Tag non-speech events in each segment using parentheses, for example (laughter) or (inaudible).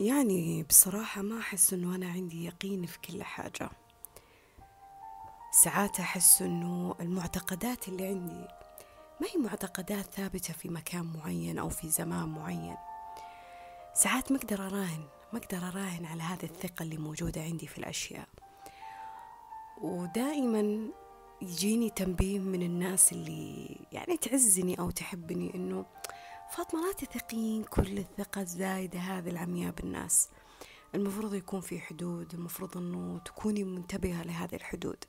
يعني بصراحة ما أحس إنه أنا عندي يقين في كل حاجة. ساعات أحس إنه المعتقدات اللي عندي ما هي معتقدات ثابتة في مكان معين أو في زمان معين. ساعات ما أقدر أراهن ما أقدر أراهن على هذه الثقة اللي موجودة عندي في الأشياء. ودائما يجيني تنبيه من الناس اللي يعني تعزني أو تحبني إنه فاطمة لا تثقين كل الثقة الزايدة هذه العمياء بالناس المفروض يكون في حدود المفروض أنه تكوني منتبهة لهذه الحدود.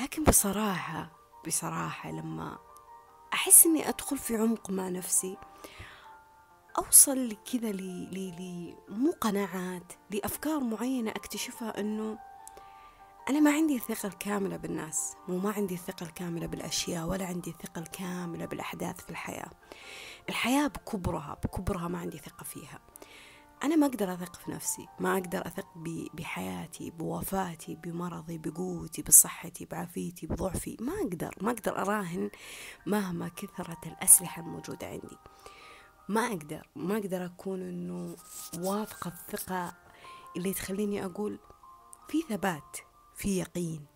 لكن بصراحة بصراحة لما أحس أني أدخل في عمق مع نفسي أوصل كذا لي مو قناعات لأفكار معينة أكتشفها أنه أنا ما عندي الثقة الكاملة بالناس مو ما عندي الثقة الكاملة بالأشياء ولا عندي الثقة الكاملة بالأحداث في الحياة. الحياة بكبرها بكبرها ما عندي ثقة فيها. أنا ما أقدر أثق في نفسي ما أقدر أثق بحياتي بوفاتي بمرضي بقوتي بصحتي بعافيتي بضعفي ما أقدر ما أقدر أراهن مهما كثرت الأسلحة الموجودة عندي. ما أقدر ما أقدر أكون أنه واثقة الثقة اللي تخليني أقول في ثبات في يقين.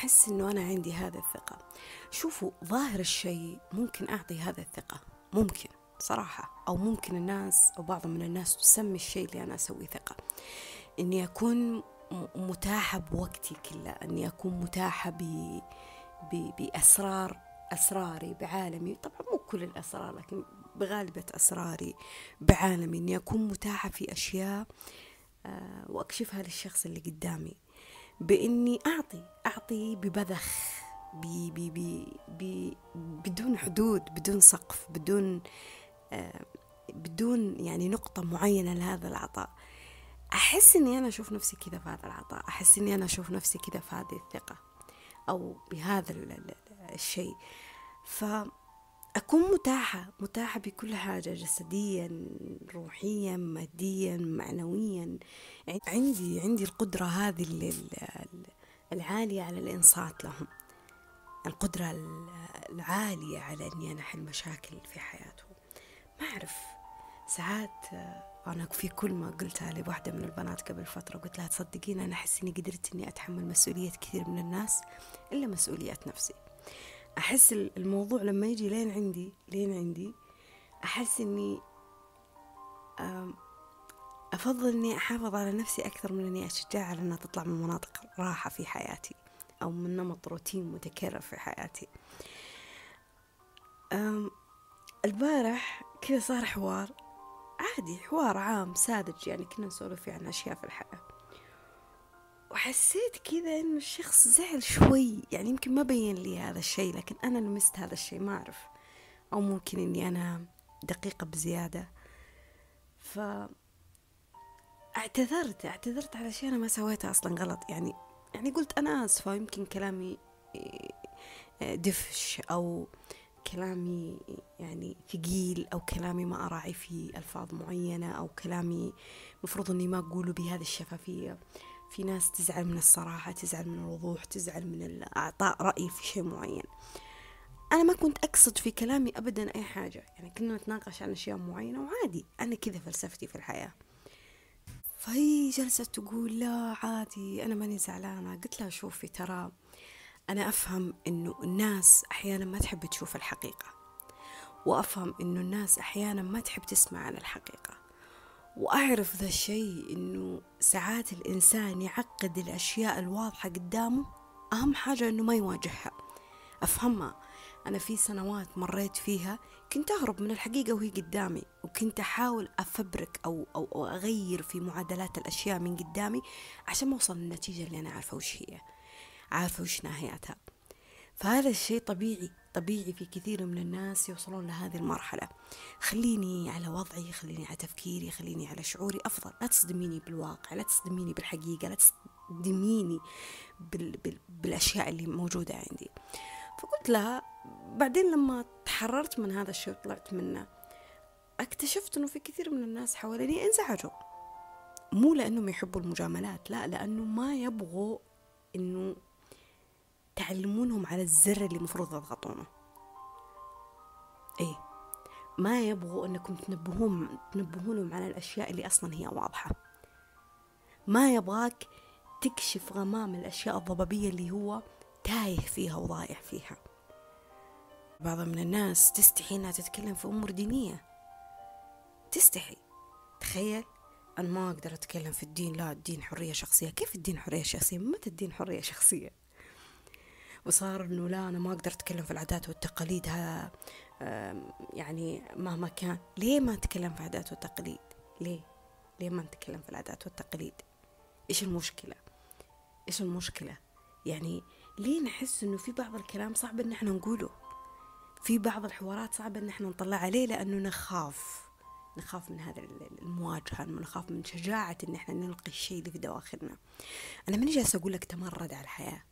أحس أنه أنا عندي هذه الثقة. شوفوا ظاهر الشيء ممكن أعطي هذا الثقة. ممكن صراحة. أو ممكن الناس أو بعض من الناس تسمي الشيء اللي أنا أسويه ثقة. إني أكون متاحة بوقتي كله. إني أكون متاحة ب... ب... بأسرار أسراري بعالمي. طبعا مو كل الأسرار لكن بغالبة أسراري بعالمي. إني أكون متاحة في أشياء آه، وأكشفها للشخص اللي قدامي. بإني أعطي أعطي ببذخ بي بي بي بي بدون حدود بدون سقف بدون آه بدون يعني نقطة معينة لهذا العطاء. أحس إني أنا أشوف نفسي كذا في هذا العطاء. أحس إني أنا أشوف نفسي كذا في هذه الثقة أو بهذا الشيء. فأكون متاحة متاحة بكل حاجة جسديا روحيا ماديا معنويا. عندي عندي القدرة هذه العالية على الإنصات لهم. القدرة العالية على أني أنا أحل مشاكل في حياتهم. ما أعرف. ساعات أنا في كل ما قلتها لواحدة من البنات قبل فترة قلت لها تصدقين أنا أحس إني قدرت إني أتحمل مسؤولية كثير من الناس إلا مسؤولية نفسي. أحس الموضوع لما يجي لين عندي لين عندي أحس إني أفضل إني أحافظ على نفسي أكثر من إني أشجعها على إنها تطلع من مناطق راحة في حياتي أو من نمط روتين متكرر في حياتي. البارح كذا صار حوار عادي حوار عام ساذج يعني كنا نسولف عن أشياء في الحياة. وحسيت كذا إنه الشخص زعل شوي. يعني يمكن ما بين لي هذا الشيء لكن أنا لمست هذا الشيء ما أعرف. أو ممكن إني أنا دقيقة بزيادة. ف اعتذرت اعتذرت على شيء أنا ما سويته أصلا غلط. يعني يعني قلت أنا آسفة يمكن كلامي آه، دفش أو كلامي يعني ثقيل أو كلامي ما أراعي فيه ألفاظ معينة أو كلامي مفروض أني ما أقوله بهذه الشفافية. في ناس تزعل من الصراحة تزعل من الوضوح تزعل من إعطاء رأي في شيء معين. أنا ما كنت أقصد في كلامي أبدا أي حاجة. يعني كنا نتناقش عن أشياء معينة وعادي. أنا كذا فلسفتي في الحياة. فهي جلست تقول لا عادي أنا ماني زعلانة. قلت لها شوفي ترى أنا أفهم إنه الناس أحيانا ما تحب تشوف الحقيقة. وأفهم إنه الناس أحيانا ما تحب تسمع عن الحقيقة. وأعرف ذا الشيء إنه ساعات الإنسان يعقد الأشياء الواضحة قدامه أهم حاجة إنه ما يواجهها. أفهمها. أنا في سنوات مريت فيها كنت أهرب من الحقيقة وهي قدامي وكنت أحاول أفبرك أو, أو, أو أغير في معادلات الأشياء من قدامي عشان ما أوصل للنتيجة اللي أنا عارفة وش هي. عارفة وش نهايتها. فهذا الشيء طبيعي طبيعي في كثير من الناس يوصلون لهذه المرحلة. خليني على وضعي خليني على تفكيري خليني على شعوري أفضل. لا تصدميني بالواقع لا تصدميني بالحقيقة لا تصدميني بال بال بالأشياء اللي موجودة عندي. فقلت لها بعدين لما تحررت من هذا الشيء وطلعت منه اكتشفت إنه في كثير من الناس حواليني انزعجوا. مو لأنهم يحبوا المجاملات لا لأنه ما يبغوا إنه تعلمونهم على الزر اللي المفروض تضغطونه. إيه. ما يبغوا إنكم تنبهون تنبهونهم على الأشياء اللي أصلا هي واضحة. ما يبغاك تكشف غمام الأشياء الضبابية اللي هو تايه فيها وضايع فيها. بعض من الناس تستحي إنها تتكلم في أمور دينية. تستحي. تخيل أنا ما أقدر أتكلم في الدين لا الدين حرية شخصية. كيف الدين حرية شخصية؟ متى الدين حرية شخصية؟ وصار إنه لا أنا ما أقدر أتكلم في العادات والتقاليد ها يعني مهما كان. ليه ما نتكلم في العادات والتقاليد؟ ليه؟ ليه ما نتكلم في العادات والتقاليد؟ إيش المشكلة؟ إيش المشكلة؟ يعني ليه نحس إنه في بعض الكلام صعب إن إحنا نقوله؟ في بعض الحوارات صعب إن إحنا نطلعها ليه لأنه نخاف. نخاف من هذا المواجهة نخاف من شجاعة إن إحنا نلقي الشيء اللي في دواخلنا. أنا ماني جالسة أقول لك تمرد على الحياة.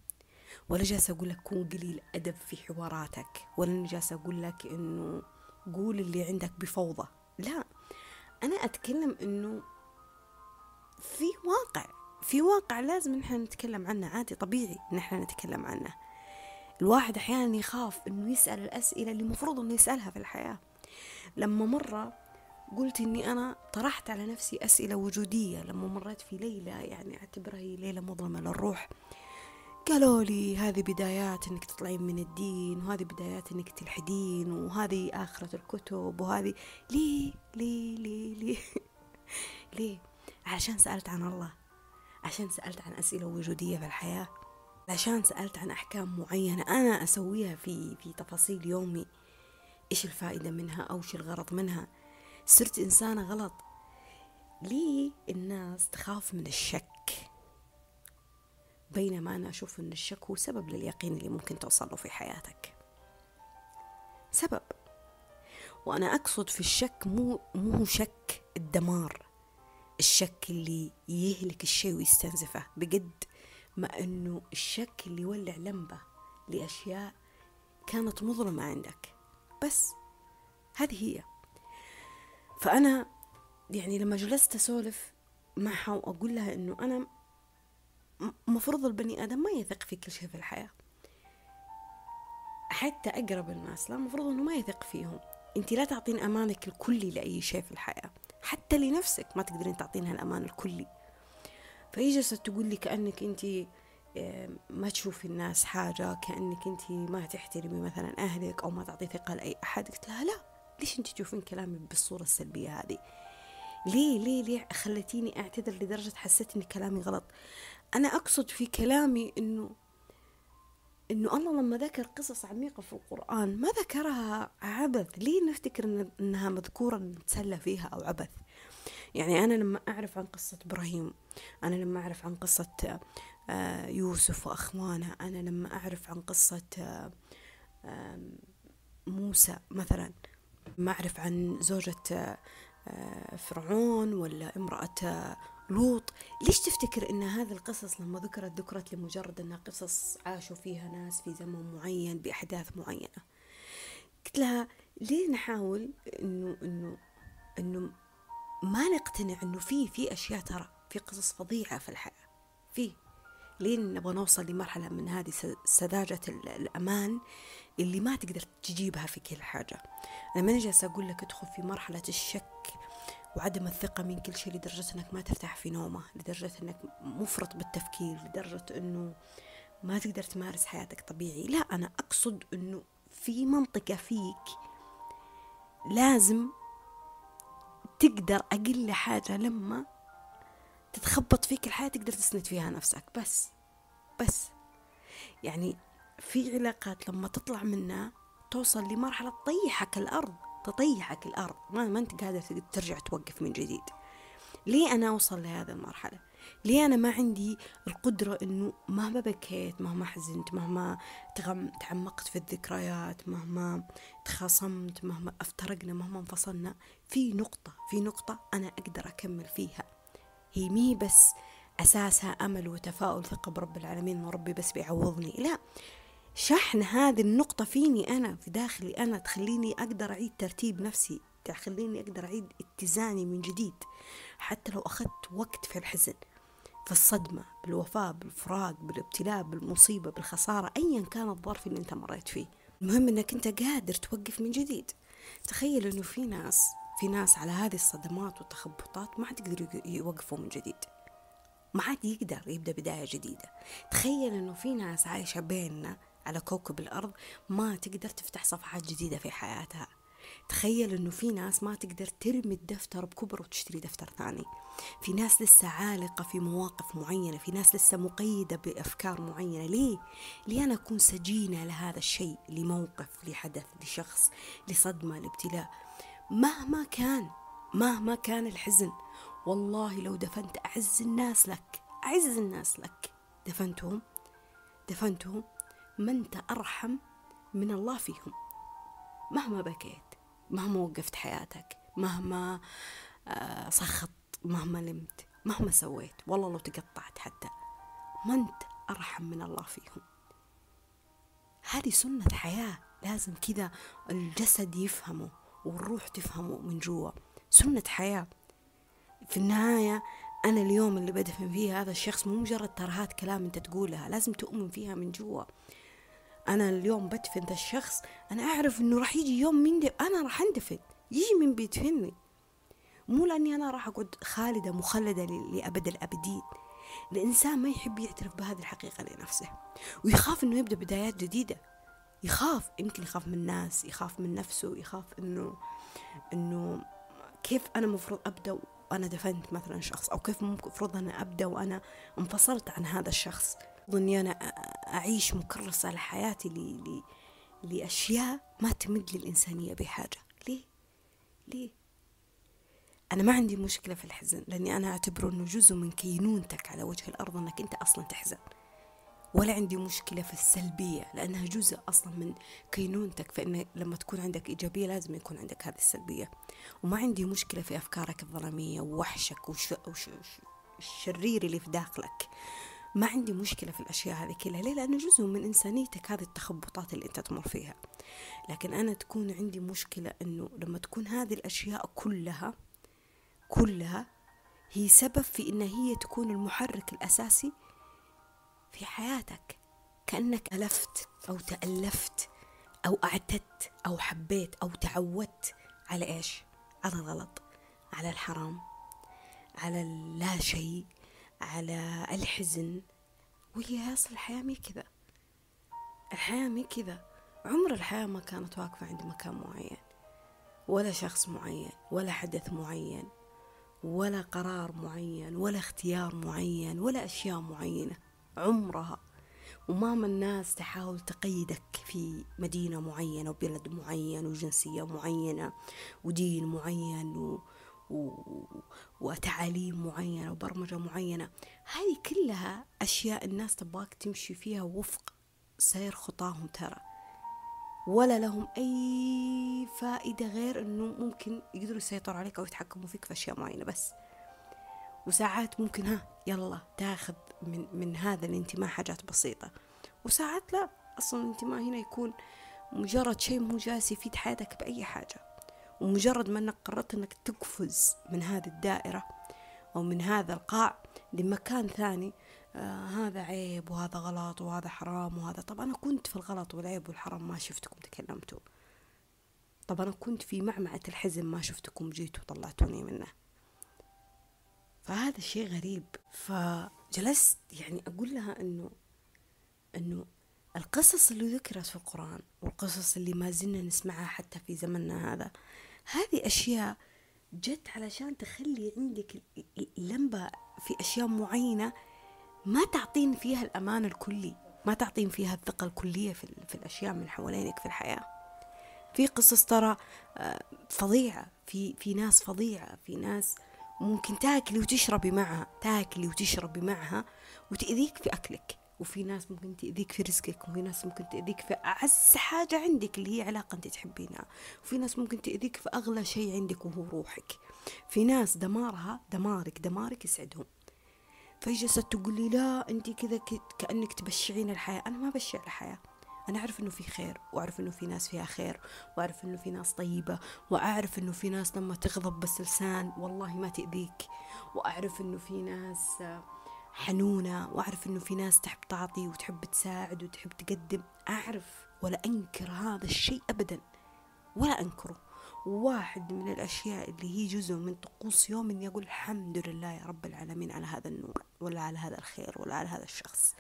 ولا جالسة أقول لك كون قليل أدب في حواراتك ولا جالسة أقول لك إنه قول اللي عندك بفوضى. لا أنا أتكلم إنه في واقع في واقع لازم نحن نتكلم عنه عادي طبيعي نحن نتكلم عنه. الواحد أحيانا يخاف إنه يسأل الأسئلة اللي المفروض إنه يسألها في الحياة. لما مرة قلت إني أنا طرحت على نفسي أسئلة وجودية لما مريت في ليلة يعني أعتبرها هي ليلة مظلمة للروح. قالوا لي هذه بدايات إنك تطلعين من الدين وهذه بدايات إنك تلحدين وهذه آخرة الكتب وهذه ليه ليه ليه ليه؟ (laughs) ليه؟ عشان سألت عن الله عشان سألت عن أسئلة وجودية في الحياة عشان سألت عن أحكام معينة أنا أسويها في في تفاصيل يومي. إيش الفائدة منها؟ أو إيش الغرض منها؟ صرت إنسانة غلط. ليه الناس تخاف من الشك؟ بينما أنا أشوف أن الشك هو سبب لليقين اللي ممكن توصل له في حياتك. سبب. وأنا أقصد في الشك مو مو شك الدمار. الشك اللي يهلك الشيء ويستنزفه. بجد ما أنه الشك اللي يولع لمبة لأشياء كانت مظلمة عندك. بس هذه هي. فأنا يعني لما جلست أسولف معها وأقول لها إنه أنا مفروض البني آدم ما يثق في كل شيء في الحياة. حتى أقرب الناس لا مفروض إنه ما يثق فيهم. أنت لا تعطين أمانك الكلي لأي شيء في الحياة. حتى لنفسك ما تقدرين تعطينها الأمان الكلي. فهي جالسة تقول لي كأنك أنت ما تشوفي الناس حاجة كأنك أنت ما تحترمي مثلا أهلك أو ما تعطي ثقة لأي أحد. قلت لها لا ليش أنت تشوفين كلامي بالصورة السلبية هذه؟ ليه ليه ليه خلتيني أعتذر لدرجة حسيت إن كلامي غلط؟ أنا أقصد في كلامي إنه إنه الله لما ذكر قصص عميقة في القرآن ما ذكرها عبث. ليه نفتكر إن إنها مذكورة نتسلى فيها أو عبث؟ يعني أنا لما أعرف عن قصة إبراهيم أنا لما أعرف عن قصة آه، يوسف وأخوانه أنا لما أعرف عن قصة آه، موسى مثلا ما أعرف عن زوجة آه، فرعون ولا امرأة لوط ليش تفتكر إن هذه القصص لما ذكرت ذكرت لمجرد انها قصص عاشوا فيها ناس في زمن معين بأحداث معينة؟ قلت لها ليه نحاول إنه إنه إنه ما نقتنع إنه في في أشياء ترى في قصص فظيعة في الحياة؟ في. لين نبغى نوصل لمرحلة من هذه سذاجة الأمان اللي ما تقدر تجيبها في كل حاجة. أنا ماني جالسة أقول لك ادخل في مرحلة الشك وعدم الثقة من كل شيء لدرجة أنك ما ترتاح في نومة لدرجة أنك مفرط بالتفكير لدرجة أنه ما تقدر تمارس حياتك طبيعي. لا أنا أقصد أنه في منطقة فيك لازم تقدر أقل حاجة لما تتخبط فيك الحياة تقدر تسند فيها نفسك. بس بس. يعني في علاقات لما تطلع منها توصل لمرحلة تطيحك الأرض. تطيحك الأرض. ما, ما أنت قادر ترجع توقف من جديد. ليه أنا أوصل لهذه المرحلة؟ ليه أنا ما عندي القدرة أنه مهما بكيت مهما حزنت مهما تعمقت في الذكريات مهما تخاصمت مهما أفترقنا مهما انفصلنا في نقطة في نقطة أنا أقدر أكمل فيها. هي مي بس أساسها أمل وتفاؤل ثقة برب العالمين وربي بس بيعوضني. لا شحن هذه النقطة فيني أنا في داخلي أنا تخليني أقدر أعيد ترتيب نفسي تخليني أقدر أعيد اتزاني من جديد حتى لو أخذت وقت في الحزن في الصدمة بالوفاة بالفراق بالابتلاء بالمصيبة بالخسارة أيا كان الظرف اللي أنت مريت فيه. المهم أنك أنت قادر توقف من جديد. تخيل إنه في ناس في ناس على هذه الصدمات والتخبطات ما عاد يقدروا يوقفوا من جديد. ما عاد يقدر يبدأ بداية جديدة. تخيل إنه في ناس عايشة بيننا على كوكب الأرض ما تقدر تفتح صفحات جديدة في حياتها. تخيل إنه في ناس ما تقدر ترمي الدفتر بكبر وتشتري دفتر ثاني. في ناس لسه عالقة في مواقف معينة في ناس لسه مقيدة بأفكار معينة. ليه؟ ليه أنا أكون سجينة لهذا الشيء لموقف لحدث لشخص لصدمة لابتلاء. مهما كان مهما كان الحزن والله لو دفنت أعز الناس لك أعز الناس لك دفنتهم دفنتهم ما أنت أرحم من الله فيهم. مهما بكيت مهما وقفت حياتك مهما آه، سخط مهما نمت مهما سويت والله لو تقطعت حتى ما أنت أرحم من الله فيهم. هذه سنة حياة لازم كذا الجسد يفهمه والروح تفهمه من جوا. سنة حياة. في النهاية أنا اليوم اللي بدفن فيه هذا الشخص مو مجرد ترهات كلام أنت تقولها لازم تؤمن فيها من جوا. أنا اليوم بدفن ذا الشخص أنا أعرف إنه راح يجي يوم من دي أنا راح أندفن يجي من بيدفنني. مو لأني أنا راح أقعد خالدة مخلدة لأبد الأبدين. الإنسان ما يحب يعترف بهذه الحقيقة لنفسه ويخاف إنه يبدأ بدايات جديدة. يخاف يمكن يخاف من الناس يخاف من نفسه يخاف إنه إنه كيف أنا مفروض أبدأ وأنا دفنت مثلا شخص أو كيف مفروض أنا أبدأ وأنا انفصلت عن هذا الشخص. إني أنا أعيش مكرسة لحياتي لي لأشياء ما تمد للإنسانية بحاجة ليه؟ ليه؟ أنا ما عندي مشكلة في الحزن لأني أنا أعتبره أنه جزء من كينونتك على وجه الأرض أنك أنت أصلا تحزن ولا عندي مشكلة في السلبية لأنها جزء أصلا من كينونتك فإن لما تكون عندك إيجابية لازم يكون عندك هذه السلبية وما عندي مشكلة في أفكارك الظلامية ووحشك وش الشرير اللي في داخلك ما عندي مشكلة في الأشياء هذه كلها. ليه؟ لأنه جزء من إنسانيتك هذه التخبطات اللي أنت تمر فيها. لكن أنا تكون عندي مشكلة أنه لما تكون هذه الأشياء كلها كلها هي سبب في أن هي تكون المحرك الأساسي في حياتك. كأنك ألفت أو تألفت أو أعتدت أو حبيت أو تعودت على إيش؟ على الغلط على الحرام على اللا شيء. على الحزن. وهي أصل الحياة مي كذا. الحياة مي كذا. عمر الحياة ما كانت واقفة عند مكان معين. ولا شخص معين ولا حدث معين ولا قرار معين ولا اختيار معين ولا أشياء معينة. عمرها. وماما الناس تحاول تقيدك في مدينة معينة وبلد معين وجنسية معينة ودين معين و... وتعاليم معينة وبرمجة معينة. هذه كلها أشياء الناس تبغاك تمشي فيها وفق سير خطاهم ترى. ولا لهم أي فائدة غير أنه ممكن يقدروا يسيطروا عليك أو يتحكموا فيك في أشياء معينة بس. وساعات ممكن ها يلا تاخذ من, من هذا الانتماء حاجات بسيطة. وساعات لا أصلا الانتماء هنا يكون مجرد شيء مو جالس يفيد حياتك بأي حاجة. ومجرد ما أنك قررت أنك تقفز من هذه الدائرة أو من هذا القاع لمكان ثاني آه هذا عيب وهذا غلط وهذا حرام وهذا طب أنا كنت في الغلط والعيب والحرام ما شفتكم تكلمتوا. طب أنا كنت في معمعة الحزن ما شفتكم جيتوا طلعتوني منه. فهذا شيء غريب. فجلست يعني أقول لها أنه أنه القصص اللي ذكرت في القرآن والقصص اللي ما زلنا نسمعها حتى في زمننا هذا هذه أشياء جت علشان تخلي عندك اللمبة في أشياء معينة ما تعطين فيها الأمان الكلي ما تعطين فيها الثقة الكلية في, في الأشياء من حوالينك في الحياة. في قصص ترى آه، فظيعة في في ناس فظيعة في ناس ممكن تاكلي وتشربي معها تاكلي وتشربي معها وتأذيك في أكلك. وفي ناس ممكن تأذيك في رزقك وفي ناس ممكن تأذيك في أعز حاجة عندك اللي هي علاقة أنت تحبينها. وفي ناس ممكن تأذيك في أغلى شيء عندك وهو روحك. في ناس دمارها دمارك دمارك يسعدهم. فجلست تقول لي لا أنت كذا كأنك تبشعين الحياة. أنا ما بشع الحياة. أنا أعرف إنه في خير وأعرف إنه في ناس فيها خير وأعرف إنه في ناس طيبة وأعرف إنه في ناس لما تغضب بس لسان والله ما تأذيك. وأعرف إنه في ناس حنونة وأعرف إنه في ناس تحب تعطي وتحب تساعد وتحب تقدم. أعرف ولا أنكر هذا الشيء أبدا ولا أنكره. واحد من الأشياء اللي هي جزء من طقوس يوم إني أقول الحمد لله يا رب العالمين على هذا النور ولا على هذا الخير ولا على هذا الشخص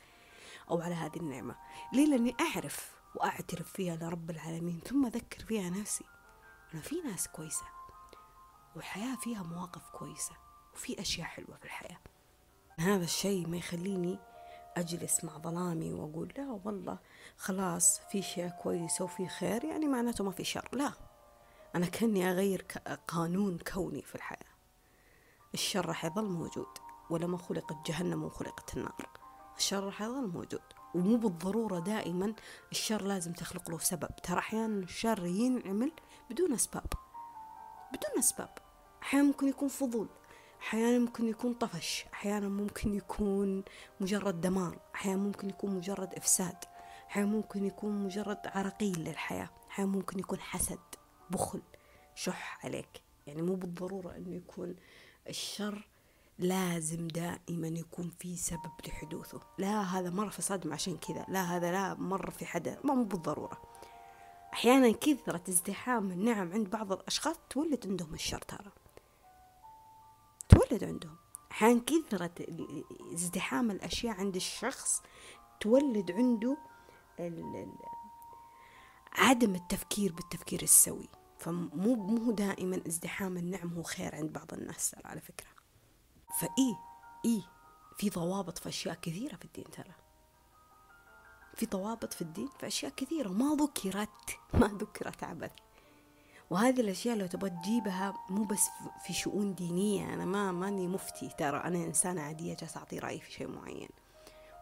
أو على هذه النعمة. ليه؟ لأني أعرف وأعترف فيها لرب العالمين ثم أذكر فيها نفسي أنه في ناس كويسة والحياة فيها مواقف كويسة وفي أشياء حلوة في الحياة. هذا الشيء ما يخليني أجلس مع ظلامي وأقول لا والله خلاص في شيء كويس وفي خير يعني معناته ما في شر. لا أنا كأني أغير قانون كوني في الحياة. الشر راح يظل موجود ولما خلقت جهنم وخلقت النار. الشر راح يظل موجود ومو بالضرورة دائما الشر لازم تخلق له سبب. ترى أحيانا الشر ينعمل بدون أسباب بدون أسباب. أحيانا ممكن يكون فضول أحيانا ممكن يكون طفش أحيانا ممكن يكون مجرد دمار أحيانا ممكن يكون مجرد إفساد أحيانا ممكن يكون مجرد عرقيل للحياة أحيانا ممكن يكون حسد بخل شح عليك. يعني مو بالضرورة أنه يكون الشر لازم دائما يكون في سبب لحدوثه. لا هذا مر في صدمة عشان كذا. لا هذا لا مر في حدث. ما مو بالضرورة. أحيانا كثرة ازدحام النعم عند بعض الأشخاص تولد عندهم الشر ترى. تولد عندهم أحيانا كثرة ازدحام الأشياء عند الشخص تولد عنده عدم التفكير بالتفكير السوي. فمو مو دائما ازدحام النعم هو خير عند بعض الناس ترى على فكرة. فإيه إيه في ضوابط في أشياء كثيرة في الدين ترى. في ضوابط في الدين في أشياء كثيرة. ما ذكرت ما ذكرت عبث. وهذه الأشياء لو تبغى تجيبها مو بس في شؤون دينية أنا ما ماني مفتي ترى. أنا إنسانة عادية جالسة أعطي رأيي في شيء معين.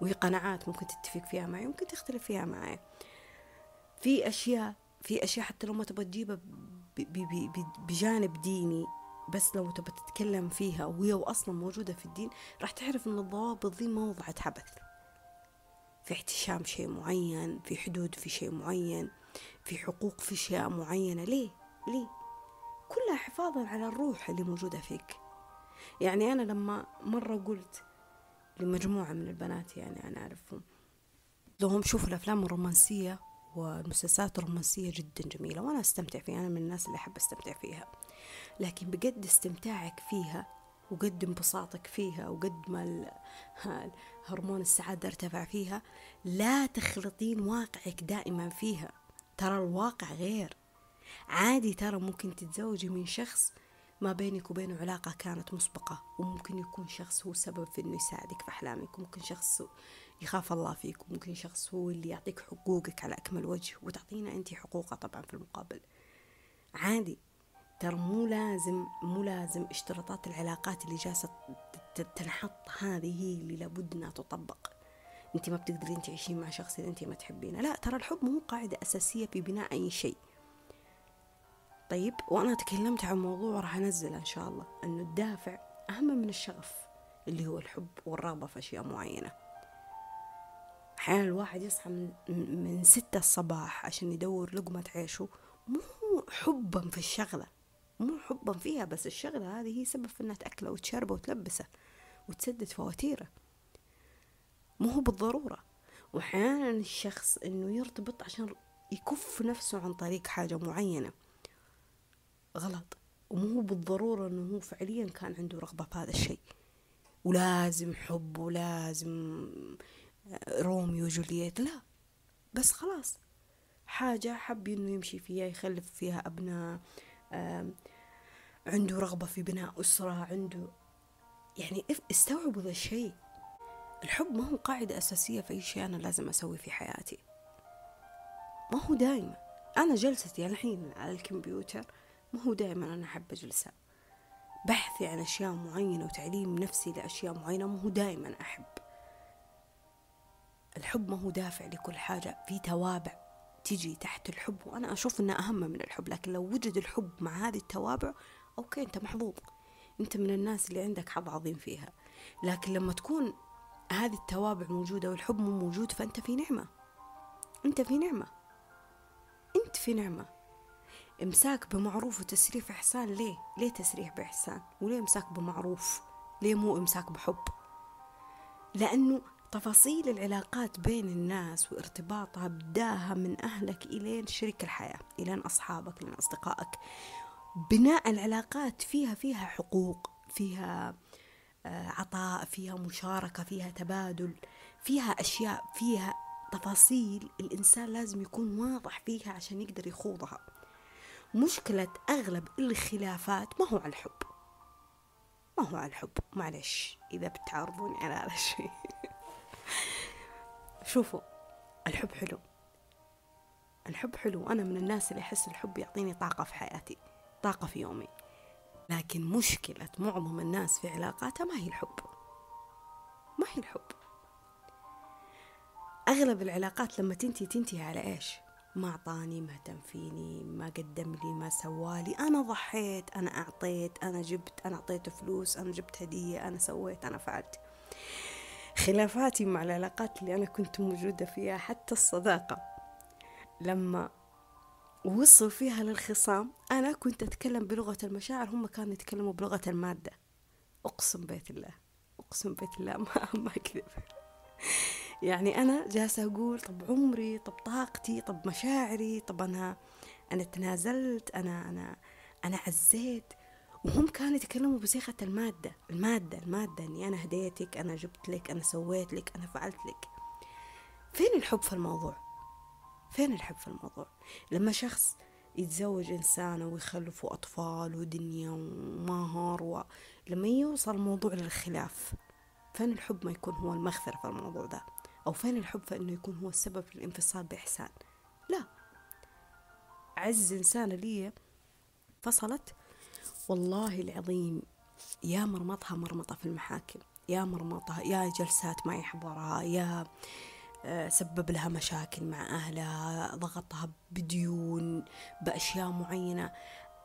وهي قناعات ممكن تتفق فيها معي ممكن تختلف فيها معي. في أشياء في أشياء حتى لو ما تبغى تجيبها بجانب ديني بس لو تبى تتكلم فيها وهي أصلا موجودة في الدين راح تعرف أن الضوابط ذي ما وضعت عبث في احتشام شيء معين في حدود في شيء معين في حقوق في أشياء معينة. ليه؟ ليه كلها حفاظا على الروح اللي موجودة فيك. يعني أنا لما مرة قلت لمجموعة من البنات يعني أنا أعرفهم لهم شوفوا الأفلام الرومانسية والمسلسلات الرومانسية جدا جميلة وأنا أستمتع فيها أنا من الناس اللي أحب أستمتع فيها. لكن بقد استمتاعك فيها وقد انبساطك فيها وقد ما (laughs) هرمون السعادة ارتفع فيها لا تخلطين واقعك دائما فيها. ترى الواقع غير. عادي ترى ممكن تتزوجي من شخص ما بينك وبينه علاقة كانت مسبقة وممكن يكون شخص هو سبب في إنه يساعدك في أحلامك وممكن شخص يخاف الله فيك وممكن شخص هو اللي يعطيك حقوقك على أكمل وجه وتعطينا انت حقوقه طبعا في المقابل. عادي. ترى مو لازم مو لازم اشتراطات العلاقات اللي جالسة تنحط هذه هي اللي لابد إنها تطبق. انت ما بتقدرين تعيشين مع شخص اللي انت ما تحبينه. لا ترى الحب مو قاعدة أساسية في بناء أي شيء. طيب وأنا تكلمت عن موضوع راح انزله إن شاء الله إنه الدافع أهم من الشغف اللي هو الحب والرغبة في أشياء معينة. أحيانا الواحد يصحى من, من ستة الصباح عشان يدور لقمة عيشه مو حبا في الشغلة مو حبا فيها بس الشغلة هذه هي سبب في انها تأكله وتشربه وتلبسه وتسدد فواتيره. مو هو بالضرورة. وأحيانا الشخص إنه يرتبط عشان يكف نفسه عن طريق حاجة معينة. غلط. ومو بالضرورة إنه هو فعليا كان عنده رغبة في هذا الشيء. ولازم حب ولازم روميو وجولييت. لا. بس خلاص. حاجة حب إنه يمشي فيها يخلف فيها أبناء عنده رغبة في بناء أسرة عنده يعني استوعبوا ذا الشيء. الحب ما هو قاعدة أساسية في أي شيء أنا لازم أسوي في حياتي. ما هو دائما أنا جلستي الحين على الكمبيوتر ما هو دائما أنا أحب أجلسها بحثي عن أشياء معينة وتعليم نفسي لأشياء معينة. ما هو دائما أحب. الحب ما هو دافع لكل حاجة. في توابع تيجي تحت الحب وأنا أشوف إنها أهم من الحب. لكن لو وجد الحب مع هذه التوابع أوكي أنت محظوظ. أنت من الناس اللي عندك حظ عظيم فيها. لكن لما تكون هذه التوابع موجودة والحب مو موجود فأنت في نعمة. أنت في نعمة. أنت في نعمة. إمساك بمعروف وتسريح إحسان ليه؟ ليه تسريح بإحسان؟ وليه إمساك بمعروف؟ ليه مو إمساك بحب؟ لأنه تفاصيل العلاقات بين الناس وارتباطها بداها من أهلك إلين شريك الحياة إلين أصحابك إلين أصدقائك بناء العلاقات فيها فيها حقوق فيها آه، عطاء فيها مشاركة فيها تبادل فيها أشياء فيها تفاصيل الإنسان لازم يكون واضح فيها عشان يقدر يخوضها مشكلة أغلب الخلافات ما هو على الحب. ما هو على الحب. معلش إذا بتعارضوني على هذا الشيء. (laughs) شوفوا الحب حلو. الحب حلو. أنا من الناس اللي أحس الحب يعطيني طاقة في حياتي طاقة في يومي. لكن مشكلة معظم الناس في علاقاتها ما هي الحب. ما هي الحب. أغلب العلاقات لما تنتهي تنتهي على إيش؟ ما أعطاني ما اهتم فيني ما قدم لي ما سوالي أنا ضحيت أنا أعطيت أنا جبت أنا أعطيته فلوس أنا جبت هدية أنا سويت أنا فعلت. خلافاتي مع العلاقات اللي أنا كنت موجودة فيها حتى الصداقة لما وصل فيها للخصام أنا كنت أتكلم بلغة المشاعر هم كانوا يتكلموا بلغة المادة. أقسم بيت الله أقسم بيت الله ما, ما أكذب. يعني أنا جالسة أقول طب عمري طب طاقتي طب مشاعري طب أنا أنا تنازلت أنا أنا أنا عزيت. وهم كانوا يتكلموا بصيغة المادة المادة المادة إني أنا هديتك أنا جبت لك أنا سويت لك أنا فعلت لك. فين الحب في الموضوع؟ فين الحب في الموضوع؟ لما شخص يتزوج إنسانة ويخلفوا أطفال ودنيا ومهر ولما يوصل الموضوع للخلاف فين الحب ما يكون هو المغفرة في الموضوع ده؟ أو فين الحب في أنه يكون هو السبب في الانفصال بإحسان؟ لا. عز إنسانة لي فصلت. والله العظيم يا مرمطها مرمطة في المحاكم يا مرمطها يا جلسات ما يحضرها يا آه، سبب لها مشاكل مع أهلها ضغطها بديون بأشياء معينة.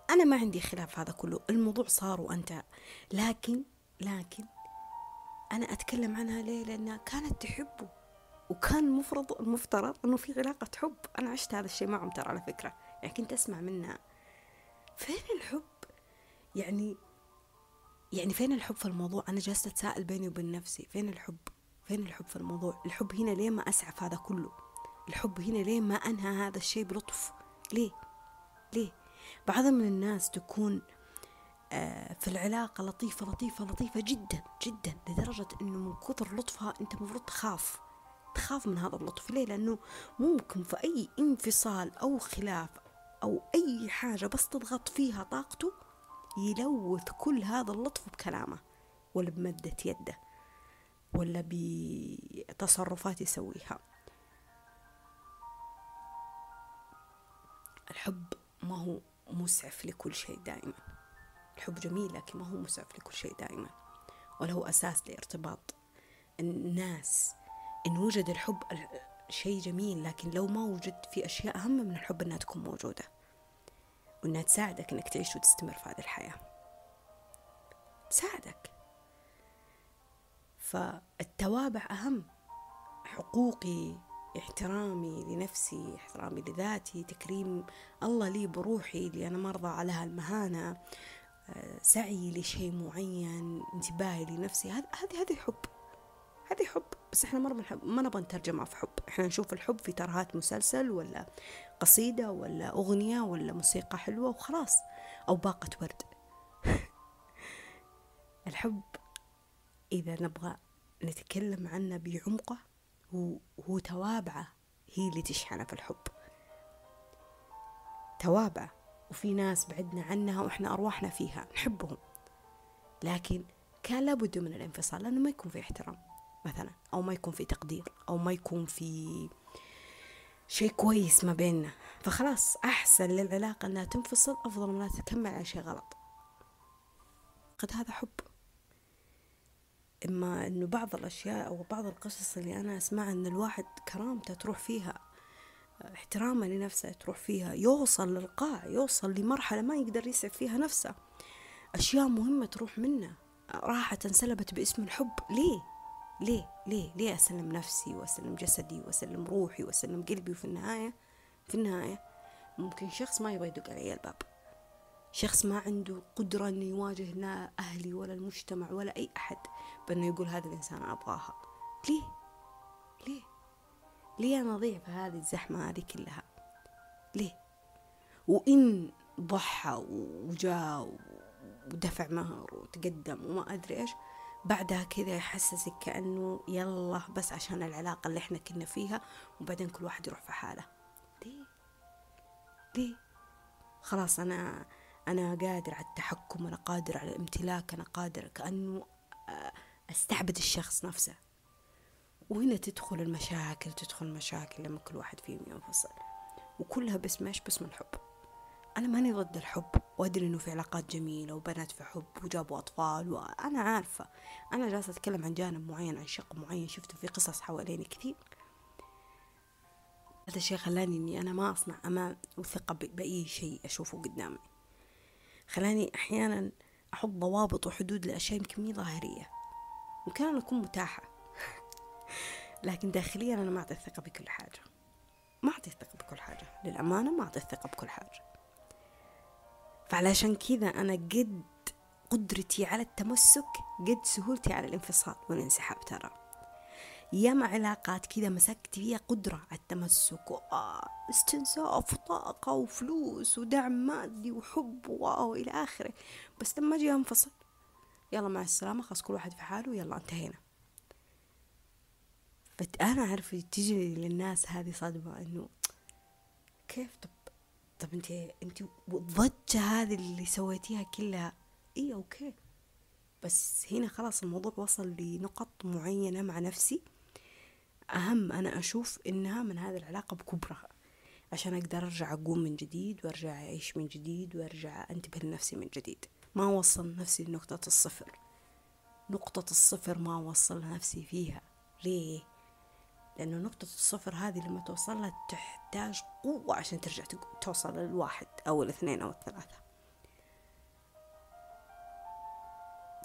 أنا ما عندي خلاف هذا كله الموضوع صار وأنت. لكن لكن أنا أتكلم عنها ليه؟ لأنها كانت تحبه. وكان المفروض المفترض إنه في علاقة حب. أنا عشت هذا الشيء معهم ترى على فكرة. يعني كنت أسمع منها فين الحب؟ يعني يعني فين الحب في الموضوع؟ أنا جالسة أتساءل بيني وبين نفسي. فين الحب؟ فين الحب في الموضوع؟ الحب هنا ليه ما أسعف هذا كله؟ الحب هنا ليه ما أنهى هذا الشيء بلطف؟ ليه؟ ليه؟ بعض من الناس تكون آه، في العلاقة لطيفة لطيفة لطيفة جدا جدا لدرجة إنه من كثر لطفها أنت المفروض تخاف. تخاف من هذا اللطف. ليه؟ لأنه ممكن في أي انفصال أو خلاف أو أي حاجة بس تضغط فيها طاقته يلوث كل هذا اللطف بكلامه ولا بمدة يده ولا بتصرفات يسويها. الحب ما هو مسعف لكل شيء دائما. الحب جميل لكن ما هو مسعف لكل شيء دائما. ولا هو أساس لارتباط الناس إن وجد الحب شيء جميل لكن لو ما وجد في أشياء أهم من الحب إنها تكون موجودة. وإنها تساعدك إنك تعيش وتستمر في هذه الحياة. تساعدك. فالتوابع أهم. حقوقي احترامي لنفسي احترامي لذاتي تكريم الله لي بروحي اللي أنا مرضى عليها المهانة آه، سعي لشيء معين انتباهي لنفسي. هذه هذه حب هذه حب بس إحنا مرة بنحب ما نبغى نترجمها في حب. إحنا نشوف الحب في ترهات مسلسل ولا قصيدة ولا أغنية ولا موسيقى حلوة وخلاص أو باقة ورد. (laughs) الحب إذا نبغى نتكلم عنه بعمقه هو, هو توابعه هي اللي تشحنه في الحب. توابع وفي ناس بعدنا عنها وإحنا أرواحنا فيها نحبهم. لكن كان لابد من الانفصال لأنه ما يكون في احترام. مثلا أو ما يكون في تقدير أو ما يكون في شيء كويس ما بيننا. فخلاص أحسن للعلاقة أنها تنفصل أفضل من أنها تكمل على شيء غلط. قد هذا حب. إما أنه بعض الأشياء أو بعض القصص اللي أنا أسمعها أن الواحد كرامته تروح فيها احترامه لنفسه تروح فيها يوصل للقاع يوصل لمرحلة ما يقدر يسعف فيها نفسه. أشياء مهمة تروح منه. راحت انسلبت باسم الحب. ليه؟ ليه؟ ليه؟ ليه أسلم نفسي وأسلم جسدي وأسلم روحي وأسلم قلبي وفي النهاية في النهاية ممكن شخص ما يبغى يدق علي الباب. شخص ما عنده قدرة إنه يواجه لا أهلي ولا المجتمع ولا أي أحد بأنه يقول هذا الإنسان أبغاها. ليه؟ ليه؟ ليه أنا أضيع في هذه الزحمة هذه كلها؟ ليه؟ وإن ضحى وجاء ودفع مهر وتقدم وما أدري إيش بعدها كذا يحسسك كأنه يلا بس عشان العلاقة اللي إحنا كنا فيها وبعدين كل واحد يروح في حاله. ليه؟ ليه؟ خلاص أنا أنا قادر على التحكم أنا قادر على الامتلاك أنا قادر كأنه أستعبد الشخص نفسه. وهنا تدخل المشاكل تدخل المشاكل لما كل واحد فيهم ينفصل. وكلها باسم إيش؟ باسم الحب. أنا ماني ضد الحب وأدري إنه في علاقات جميلة وبنات في حب وجابوا أطفال وأنا عارفة. أنا جالسة أتكلم عن جانب معين عن شق معين شفته في قصص حواليني كثير. هذا الشيء خلاني إني أنا ما أصنع أمان وثقة بأي شيء أشوفه قدامي. خلاني أحيانا أحط ضوابط وحدود لأشياء يمكن مي ظاهرية ممكن أنا أكون متاحة. (laughs) لكن داخليا أنا ما أعطي الثقة بكل حاجة. ما أعطي الثقة بكل حاجة. للأمانة ما أعطي الثقة بكل حاجة. فعلشان كذا أنا قد قدرتي على التمسك قد سهولتي على الانفصال والانسحاب ترى. ياما علاقات كذا مسكت فيها قدرة على التمسك واستنساف وطاقة وفلوس ودعم مادي وحب واو إلى آخره. بس لما أجي أنفصل يلا مع السلامة خلاص كل واحد في حاله يلا انتهينا. فأنا أعرف تجي للناس هذه صدمة إنه كيف طب طب انت انت الضجة هذه اللي سويتيها كلها. إي أوكي. بس هنا خلاص الموضوع وصل لنقط معينة مع نفسي. أهم أنا أشوف إنها من هذه العلاقة بكبرها عشان أقدر أرجع أقوم من جديد وأرجع أعيش من جديد وأرجع أنتبه لنفسي من جديد. ما وصل نفسي لنقطة الصفر. نقطة الصفر ما وصل نفسي فيها. ليه؟ لأنه نقطة الصفر هذه لما توصلها تحتاج قوة عشان ترجع توصل للواحد أو الاثنين أو الثلاثة.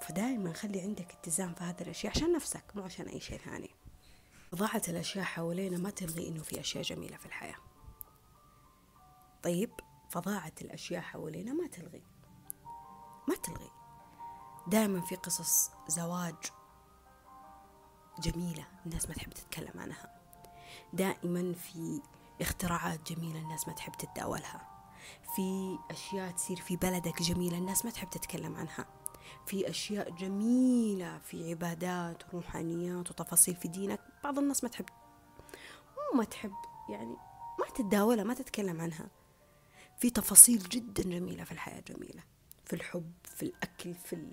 فدائما خلي عندك اتزان في هذه الأشياء عشان نفسك مو عشان أي شيء ثاني. ضاعة الأشياء حوالينا ما تلغي إنه في أشياء جميلة في الحياة. طيب فضاعة الأشياء حوالينا ما تلغي. ما تلغي. دائما في قصص زواج جميلة الناس ما تحب تتكلم عنها. دائما في اختراعات جميلة الناس ما تحب تتداولها. في أشياء تصير في بلدك جميلة الناس ما تحب تتكلم عنها. في أشياء جميلة في عبادات وروحانيات وتفاصيل في دينك بعض الناس ما تحب مو ما تحب يعني ما تتداولها ما تتكلم عنها. في تفاصيل جدا جميلة في الحياة جميلة. في الحب في الأكل في,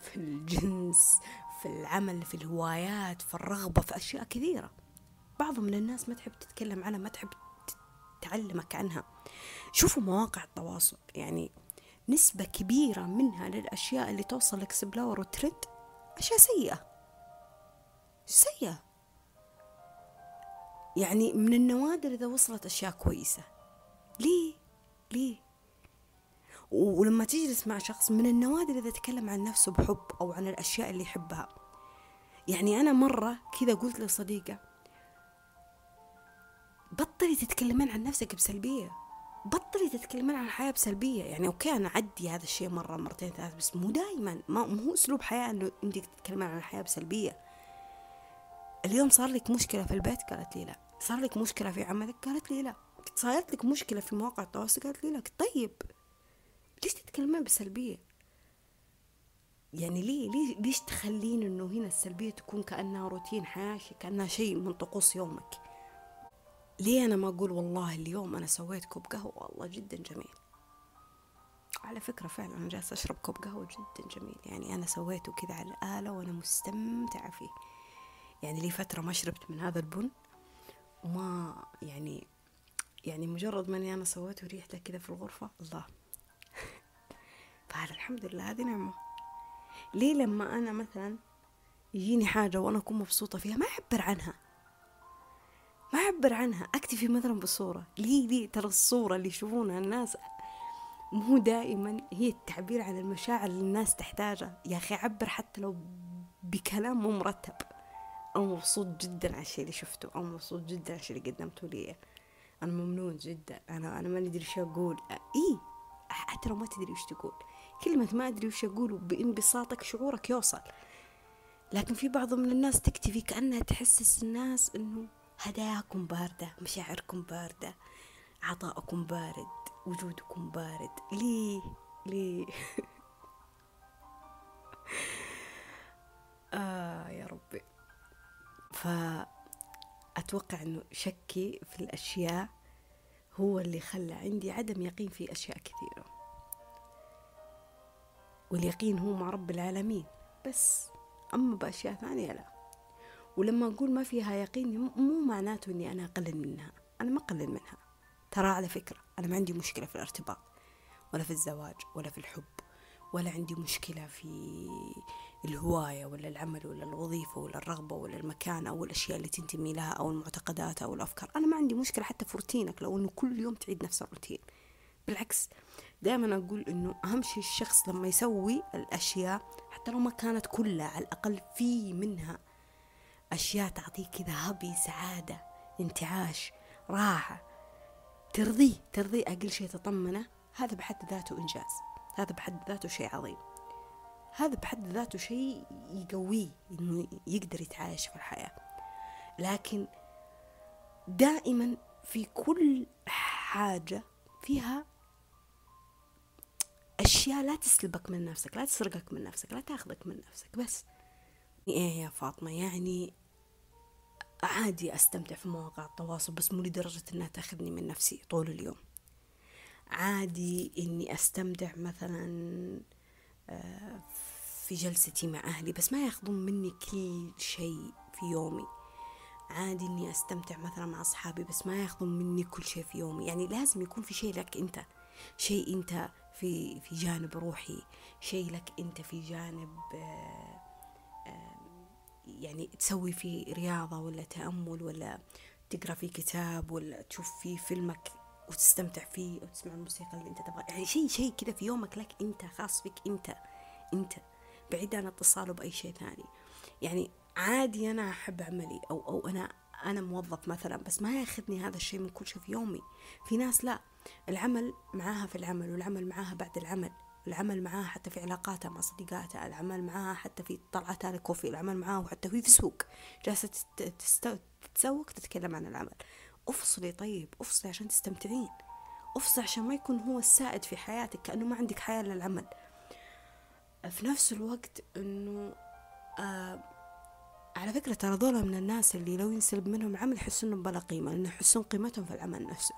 في الجنس في العمل في الهوايات في الرغبة في أشياء كثيرة. بعض من الناس ما تحب تتكلم عنها ما تحب تعلمك عنها. شوفوا مواقع التواصل يعني نسبة كبيرة منها للأشياء اللي توصل إكسبلور وترند أشياء سيئة. سيئة. يعني من النوادر إذا وصلت أشياء كويسة. ليه؟ ليه؟ ولما تجلس مع شخص من النوادر إذا تكلم عن نفسه بحب أو عن الأشياء اللي يحبها. يعني أنا مرة كذا قلت لصديقة بطلي تتكلمين عن نفسك بسلبية. بطلي تتكلمين عن الحياة بسلبية. يعني أوكي أنا أعدي هذا الشيء مرة مرتين ثلاث بس مو دائما ما مو أسلوب حياة إنه أنت تتكلمين عن الحياة بسلبية. اليوم صار لك مشكلة في البيت؟ قالت لي لا. صار لك مشكلة في عملك؟ قالت لي لا. صارت لك مشكلة في مواقع التواصل؟ قالت لي لا. طيب. ليش تتكلمين بسلبية؟ يعني ليه ليه ليش تخلين إنه هنا السلبية تكون كأنها روتين حياة كأنها شيء من طقوس يومك؟ ليه أنا ما أقول والله اليوم أنا سويت كوب قهوة؟ والله جدا جميل. على فكرة فعلا أنا جالسة أشرب كوب قهوة جدا جميل. يعني أنا سويته كذا على الآلة وأنا مستمتعة فيه. يعني لي فترة ما شربت من هذا البن؟ وما يعني يعني مجرد ما أنا سويته ريحته كذا في الغرفة الله. فهذا الحمد لله هذه نعمة. ليه لما أنا مثلا يجيني حاجة وأنا أكون مبسوطة فيها ما أعبر عنها؟ ما أعبر عنها أكتفي مثلا بالصورة. ليه؟ ليه؟ ترى الصورة اللي يشوفونها الناس مو دائما هي التعبير عن المشاعر اللي الناس تحتاجها. يا أخي عبر حتى لو بكلام مو مرتب. أنا مبسوط جدا على الشيء اللي شفته. أنا مبسوط جدا على الشيء اللي قدمته لي. أنا ممنون جدا. أنا أنا ما أدري إيش أقول. إيه؟ لو ما تدري إيش تقول. كلمة ما أدري وش أقول بانبساطك شعورك يوصل. لكن في بعض من الناس تكتفي كأنها تحسس الناس إنه هداياكم باردة مشاعركم باردة عطاءكم بارد وجودكم بارد. ليه؟ ليه؟ (laughs) آه يا ربي. فأتوقع أنه شكي في الأشياء هو اللي خلى عندي عدم يقين في أشياء كثيرة. واليقين هو مع رب العالمين. بس أما بأشياء ثانية لا. ولما أقول ما فيها يقين مو معناته أني أنا أقلل منها. أنا ما أقلل منها. ترى على فكرة أنا ما عندي مشكلة في الارتباط ولا في الزواج ولا في الحب ولا عندي مشكلة في الهواية ولا العمل ولا الوظيفة ولا الرغبة ولا المكان أو الأشياء اللي تنتمي لها أو المعتقدات أو الأفكار. أنا ما عندي مشكلة حتى في روتينك لو أنه كل يوم تعيد نفس الروتين. بالعكس دائما أقول أنه أهم شيء الشخص لما يسوي الأشياء حتى لو ما كانت كلها على الأقل في منها أشياء تعطيك كذا هبي سعادة انتعاش راحة ترضيه ترضيه أقل شيء تطمنه. هذا بحد ذاته إنجاز هذا بحد ذاته شيء عظيم. هذا بحد ذاته شيء يقويه إنه يقدر يتعايش في الحياة. لكن دائما في كل حاجة فيها أشياء لا تسلبك من نفسك لا تسرقك من نفسك لا تاخذك من نفسك بس. إيه يا فاطمة؟ يعني عادي أستمتع في مواقع التواصل بس مو لدرجة إنها تاخذني من نفسي طول اليوم. عادي إني أستمتع مثلا آه، في جلستي مع أهلي بس ما ياخذون مني كل شيء في يومي. عادي إني أستمتع مثلا مع أصحابي بس ما ياخذون مني كل شيء في يومي. يعني لازم يكون في شيء لك أنت شيء أنت في في جانب روحي. شيء لك أنت في جانب آه، آه، يعني تسوي فيه رياضة ولا تأمل ولا تقرأ في كتاب ولا تشوف فيه فيلمك وتستمتع فيه وتسمع الموسيقى اللي أنت تبغى. يعني شيء شيء كذا في يومك لك أنت خاص فيك أنت أنت. بعيد عن اتصاله بأي شيء ثاني. يعني عادي أنا أحب عملي أو أو أنا أنا موظف مثلا بس ما ياخذني هذا الشيء من كل شيء في يومي. في ناس لا العمل معاها في العمل والعمل معاها بعد العمل. العمل معاها حتى في علاقاتها مع صديقاتها العمل معاها حتى في طلعتها لكوفي العمل معاها حتى في السوق جالسة تتسوق تتكلم عن العمل. افصلي طيب افصلي عشان تستمتعين. افصلي عشان ما يكون هو السائد في حياتك كأنه ما عندك حياة للعمل. في نفس الوقت إنه آه على فكرة ترى دولة من الناس اللي لو ينسلب منهم عمل يحسون انهم بلا قيمة لأنه يحسون قيمتهم في العمل نفسه.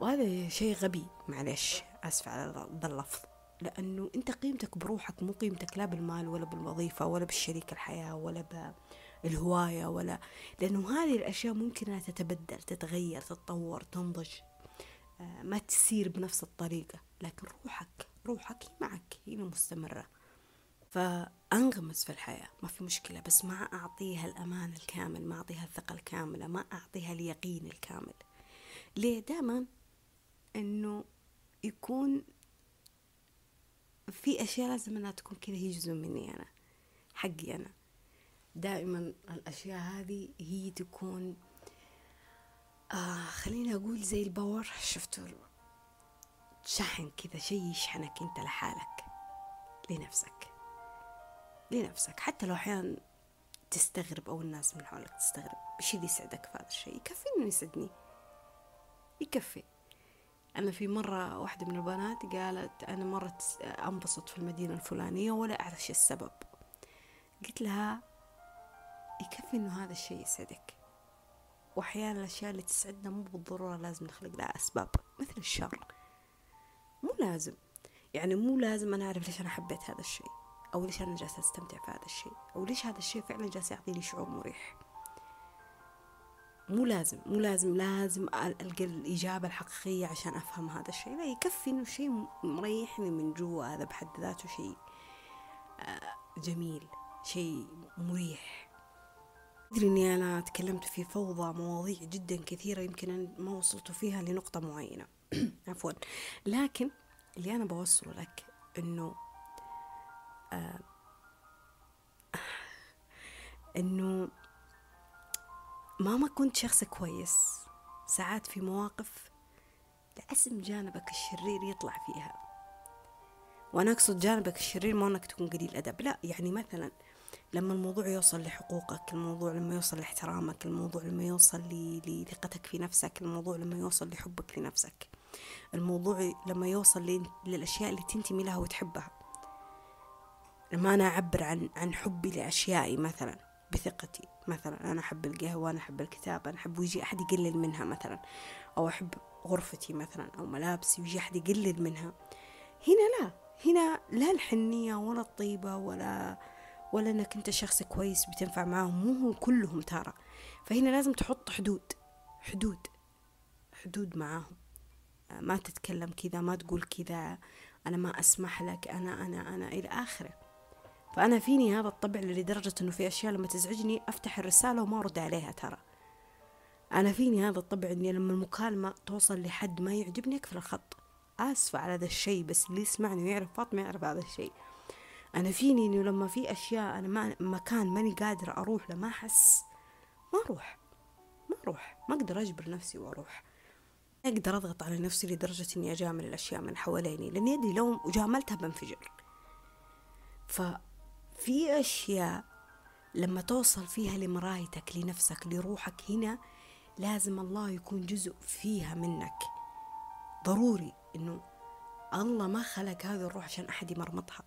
وهذا شيء غبي معلش أسف على ذا اللفظ. لأنه أنت قيمتك بروحك مو قيمتك لا بالمال ولا بالوظيفة ولا بالشريك الحياة ولا بالهواية ولا لأنه هذه الأشياء ممكن أنها تتبدل تتغير تتطور تنضج آه، ما تسير بنفس الطريقة. لكن روحك روحك هي معك هي المستمرة فأنغمس في الحياة. ما في مشكلة بس ما أعطيها الأمان الكامل ما أعطيها الثقة الكاملة ما أعطيها اليقين الكامل. ليه؟ دائما أنه يكون في أشياء لازم أنها تكون كذا هي جزء مني أنا حقي أنا. دائما الأشياء هذه هي تكون آه خليني أقول زي الباور. شفتوا شحن كذا شيء يشحنك أنت لحالك لنفسك. لنفسك حتى لو أحيانا تستغرب أو الناس من حولك تستغرب إيش اللي يسعدك في هذا الشيء؟ يكفي إنه يسعدني. يكفي. أنا في مرة واحدة من البنات قالت أنا مرة أنبسط في المدينة الفلانية ولا أعرف السبب. قلت لها يكفي إنه هذا الشيء يسعدك. وأحيانا الأشياء اللي تسعدنا مو بالضرورة لازم نخلق لها أسباب مثل الشر. مو لازم. يعني مو لازم أنا أعرف ليش أنا حبيت هذا الشيء. أو ليش أنا جالسة أستمتع في هذا الشيء. أو ليش هذا الشيء فعلا جالس يعطيني شعور مريح. مو لازم مو لازم لازم ألقى الإجابة الحقيقية عشان أفهم هذا الشيء. لا يكفي إنه شيء مريحني من جوا هذا بحد ذاته شيء آه، جميل شيء مريح. أدري إني أنا تكلمت في فوضى مواضيع جدا كثيرة يمكن ما وصلت فيها لنقطة معينة. (clears throat) عفوا. لكن اللي أنا بوصله لك إنه آه إنه ماما كنت شخص كويس ساعات في مواقف لازم جانبك الشرير يطلع فيها. وأنا أقصد جانبك الشرير مو أنك تكون قليل أدب لا يعني مثلا لما الموضوع يوصل لحقوقك الموضوع لما يوصل لاحترامك الموضوع لما يوصل لثقتك في نفسك الموضوع لما يوصل لحبك لنفسك الموضوع لما يوصل للأشياء اللي تنتمي لها وتحبها. لما أنا أعبر عن عن حبي لأشيائي مثلا بثقتي مثلا. أنا أحب القهوة أنا أحب الكتاب أنا أحب ويجي أحد يقلل منها مثلا. أو أحب غرفتي مثلا أو ملابسي ويجي أحد يقلل منها. هنا لا هنا لا الحنية ولا الطيبة ولا ولا إنك أنت شخص كويس بتنفع معاهم مو كلهم ترى. فهنا لازم تحط حدود حدود حدود معاهم. ما تتكلم كذا ما تقول كذا أنا ما أسمح لك أنا أنا أنا إلى آخره. فأنا فيني هذا الطبع لدرجة إنه في أشياء لما تزعجني أفتح الرسالة وما أرد عليها ترى. أنا فيني هذا الطبع إني لما المكالمة توصل لحد ما يعجبني أقفل الخط. آسفة على هذا الشيء بس اللي يسمعني ويعرف فاطمة يعرف هذا الشيء. أنا فيني إنه لما في أشياء أنا ما مكان ماني قادرة أروح له ما أحس. ما أروح. ما أروح. ما أقدر أجبر نفسي وأروح. أقدر أضغط على نفسي لدرجة إني أجامل الأشياء من حواليني لأن يدي لو جاملتها بنفجر ففي أشياء لما توصل فيها لمرايتك لنفسك لروحك هنا لازم الله يكون جزء فيها منك. ضروري إنه الله ما خلق هذه الروح عشان أحد يمرمطها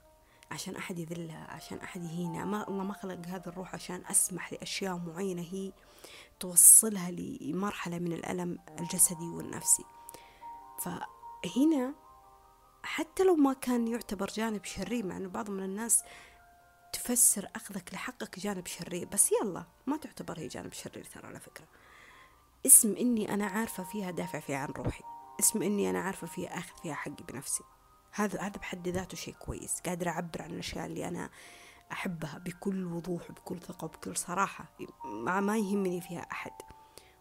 عشان أحد يذلها عشان أحد يهينها. ما الله ما خلق هذا الروح عشان أسمح لأشياء معينة هي توصلها لمرحلة من الألم الجسدي والنفسي. فهنا حتى لو ما كان يعتبر جانب شرير مع أنه بعض من الناس تفسر أخذك لحقك جانب شرير. بس يلا ما تعتبر هي جانب شرير ترى على فكرة. اسم إني أنا عارفة فيها دافع فيها عن روحي. اسم إني أنا عارفة فيها أخذ فيها حقي بنفسي. هذا هذا بحد ذاته شيء كويس. قادرة أعبر عن الأشياء اللي أنا أحبها بكل وضوح وبكل ثقة وبكل صراحة. ما يهمني فيها أحد.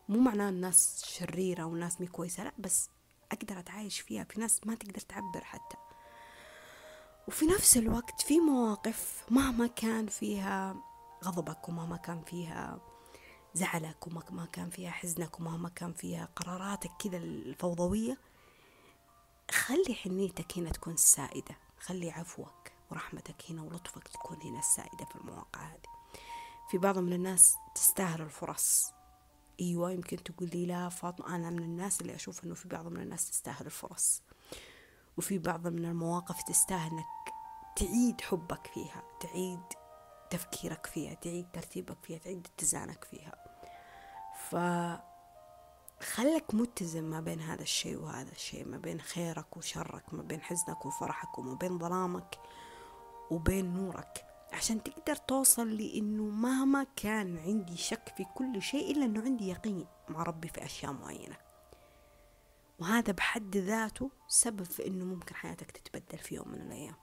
مو معناه الناس شريرة والناس مي كويسة لا بس أقدر أتعايش فيها. في ناس ما تقدر تعبر حتى. وفي نفس الوقت في مواقف مهما كان فيها غضبك ومهما كان فيها زعلك ومهما كان فيها حزنك ومهما كان فيها قراراتك كذا الفوضوية خلي حنيتك هنا تكون السائدة خلي عفوك ورحمتك هنا ولطفك تكون هنا السائدة في المواقع هذه. في بعض من الناس تستاهل الفرص. أيوه يمكن تقول لي لا فاطمة أنا من الناس اللي أشوف إنه في بعض من الناس تستاهل الفرص. وفي بعض من المواقف تستاهل انك تعيد حبك فيها تعيد تفكيرك فيها تعيد ترتيبك فيها تعيد اتزانك فيها. ف خلك متزن ما بين هذا الشيء وهذا الشيء ما بين خيرك وشرك ما بين حزنك وفرحك وما بين ظلامك وبين نورك عشان تقدر توصل لإنه مهما كان عندي شك في كل شيء إلا إنه عندي يقين مع ربي في أشياء معينة. وهذا بحد ذاته سبب في إنه ممكن حياتك تتبدل في يوم من الأيام.